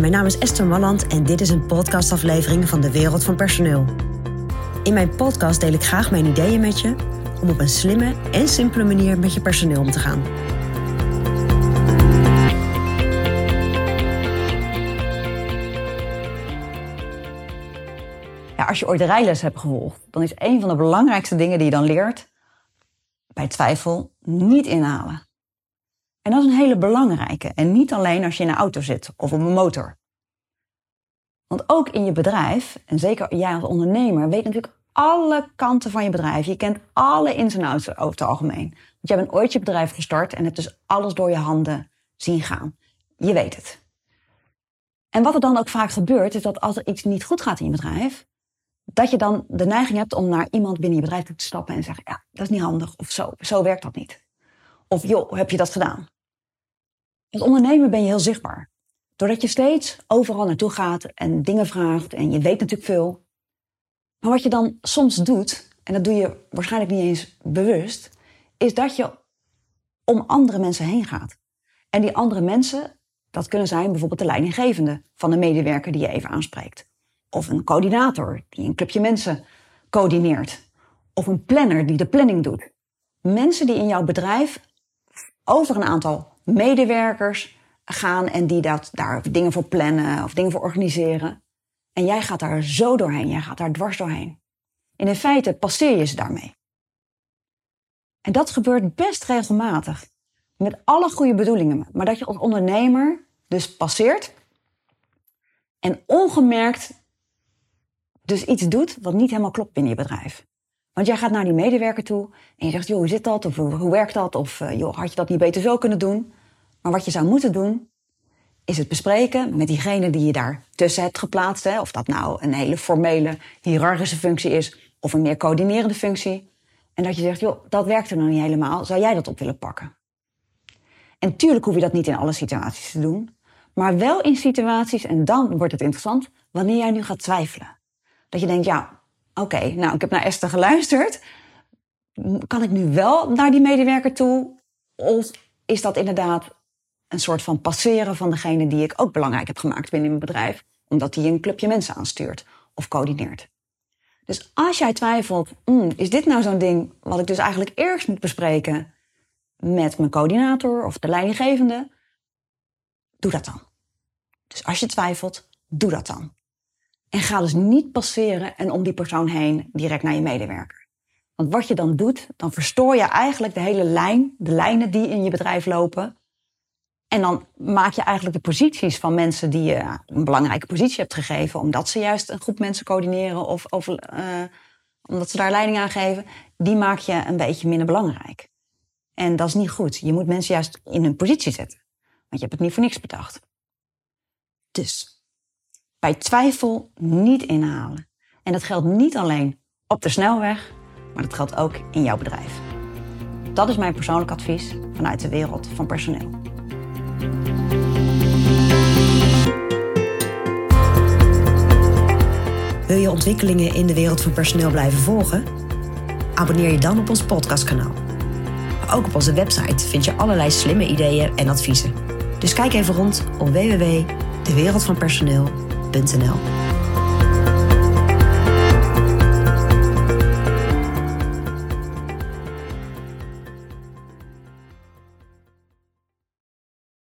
Mijn naam is Esther Malland en dit is een podcastaflevering van de Wereld van Personeel. In mijn podcast deel ik graag mijn ideeën met je om op een slimme en simpele manier met je personeel om te gaan. Ja, als je ooit de rijles hebt gevolgd, dan is een van de belangrijkste dingen die je dan leert, bij twijfel niet inhalen. En dat is een hele belangrijke. En niet alleen als je in een auto zit of op een motor. Want ook in je bedrijf, en zeker jij als ondernemer, weet natuurlijk alle kanten van je bedrijf. Je kent alle ins en outs over het algemeen. Want jij bent ooit je bedrijf gestart en hebt dus alles door je handen zien gaan. Je weet het. En wat er dan ook vaak gebeurt, is dat als er iets niet goed gaat in je bedrijf, dat je dan de neiging hebt om naar iemand binnen je bedrijf toe te stappen en zeggen, ja, dat is niet handig, of zo, zo werkt dat niet. Of joh, heb je dat gedaan? Als ondernemer ben je heel zichtbaar. Doordat je steeds overal naartoe gaat en dingen vraagt en je weet natuurlijk veel. Maar wat je dan soms doet, en dat doe je waarschijnlijk niet eens bewust, is dat je om andere mensen heen gaat. En die andere mensen, dat kunnen zijn bijvoorbeeld de leidinggevende van de medewerker die je even aanspreekt. Of een coördinator die een clubje mensen coördineert. Of een planner die de planning doet. Mensen die in jouw bedrijf over een aantal medewerkers gaan en die dat, daar dingen voor plannen of dingen voor organiseren. En jij gaat daar zo doorheen, jij gaat daar dwars doorheen. En in feite passeer je ze daarmee. En dat gebeurt best regelmatig. Met alle goede bedoelingen. Maar dat je als ondernemer dus passeert en ongemerkt dus iets doet wat niet helemaal klopt binnen je bedrijf. Want jij gaat naar die medewerker toe en je zegt, joh, hoe zit dat? Of hoe werkt dat? Of uh, joh, had je dat niet beter zo kunnen doen? Maar wat je zou moeten doen, is het bespreken met diegene die je daar tussen hebt geplaatst. Hè? Of dat nou een hele formele, hiërarchische functie is of een meer coördinerende functie. En dat je zegt, joh, dat werkt er nog niet helemaal. Zou jij dat op willen pakken? En tuurlijk hoef je dat niet in alle situaties te doen. Maar wel in situaties, en dan wordt het interessant, wanneer jij nu gaat twijfelen. Dat je denkt, ja, oké, nou, ik heb naar Esther geluisterd. Kan ik nu wel naar die medewerker toe? Of is dat inderdaad een soort van passeren van degene die ik ook belangrijk heb gemaakt binnen mijn bedrijf, omdat die een clubje mensen aanstuurt of coördineert? Dus als jij twijfelt, mm, is dit nou zo'n ding wat ik dus eigenlijk eerst moet bespreken met mijn coördinator of de leidinggevende? Doe dat dan. Dus als je twijfelt, doe dat dan. En ga dus niet passeren en om die persoon heen direct naar je medewerker. Want wat je dan doet, dan verstoor je eigenlijk de hele lijn, de lijnen die in je bedrijf lopen. En dan maak je eigenlijk de posities van mensen die je een belangrijke positie hebt gegeven, omdat ze juist een groep mensen coördineren of, of uh, omdat ze daar leiding aan geven, die maak je een beetje minder belangrijk. En dat is niet goed. Je moet mensen juist in hun positie zetten. Want je hebt het niet voor niks bedacht. Dus bij twijfel niet inhalen. En dat geldt niet alleen op de snelweg, maar dat geldt ook in jouw bedrijf. Dat is mijn persoonlijk advies vanuit de wereld van personeel. Wil je ontwikkelingen in de wereld van personeel blijven volgen? Abonneer je dan op ons podcastkanaal. ook op onze website vind je allerlei slimme ideeën en adviezen. Dus kijk even rond op www.dewereldvanpersoneel.nl Benson Hill.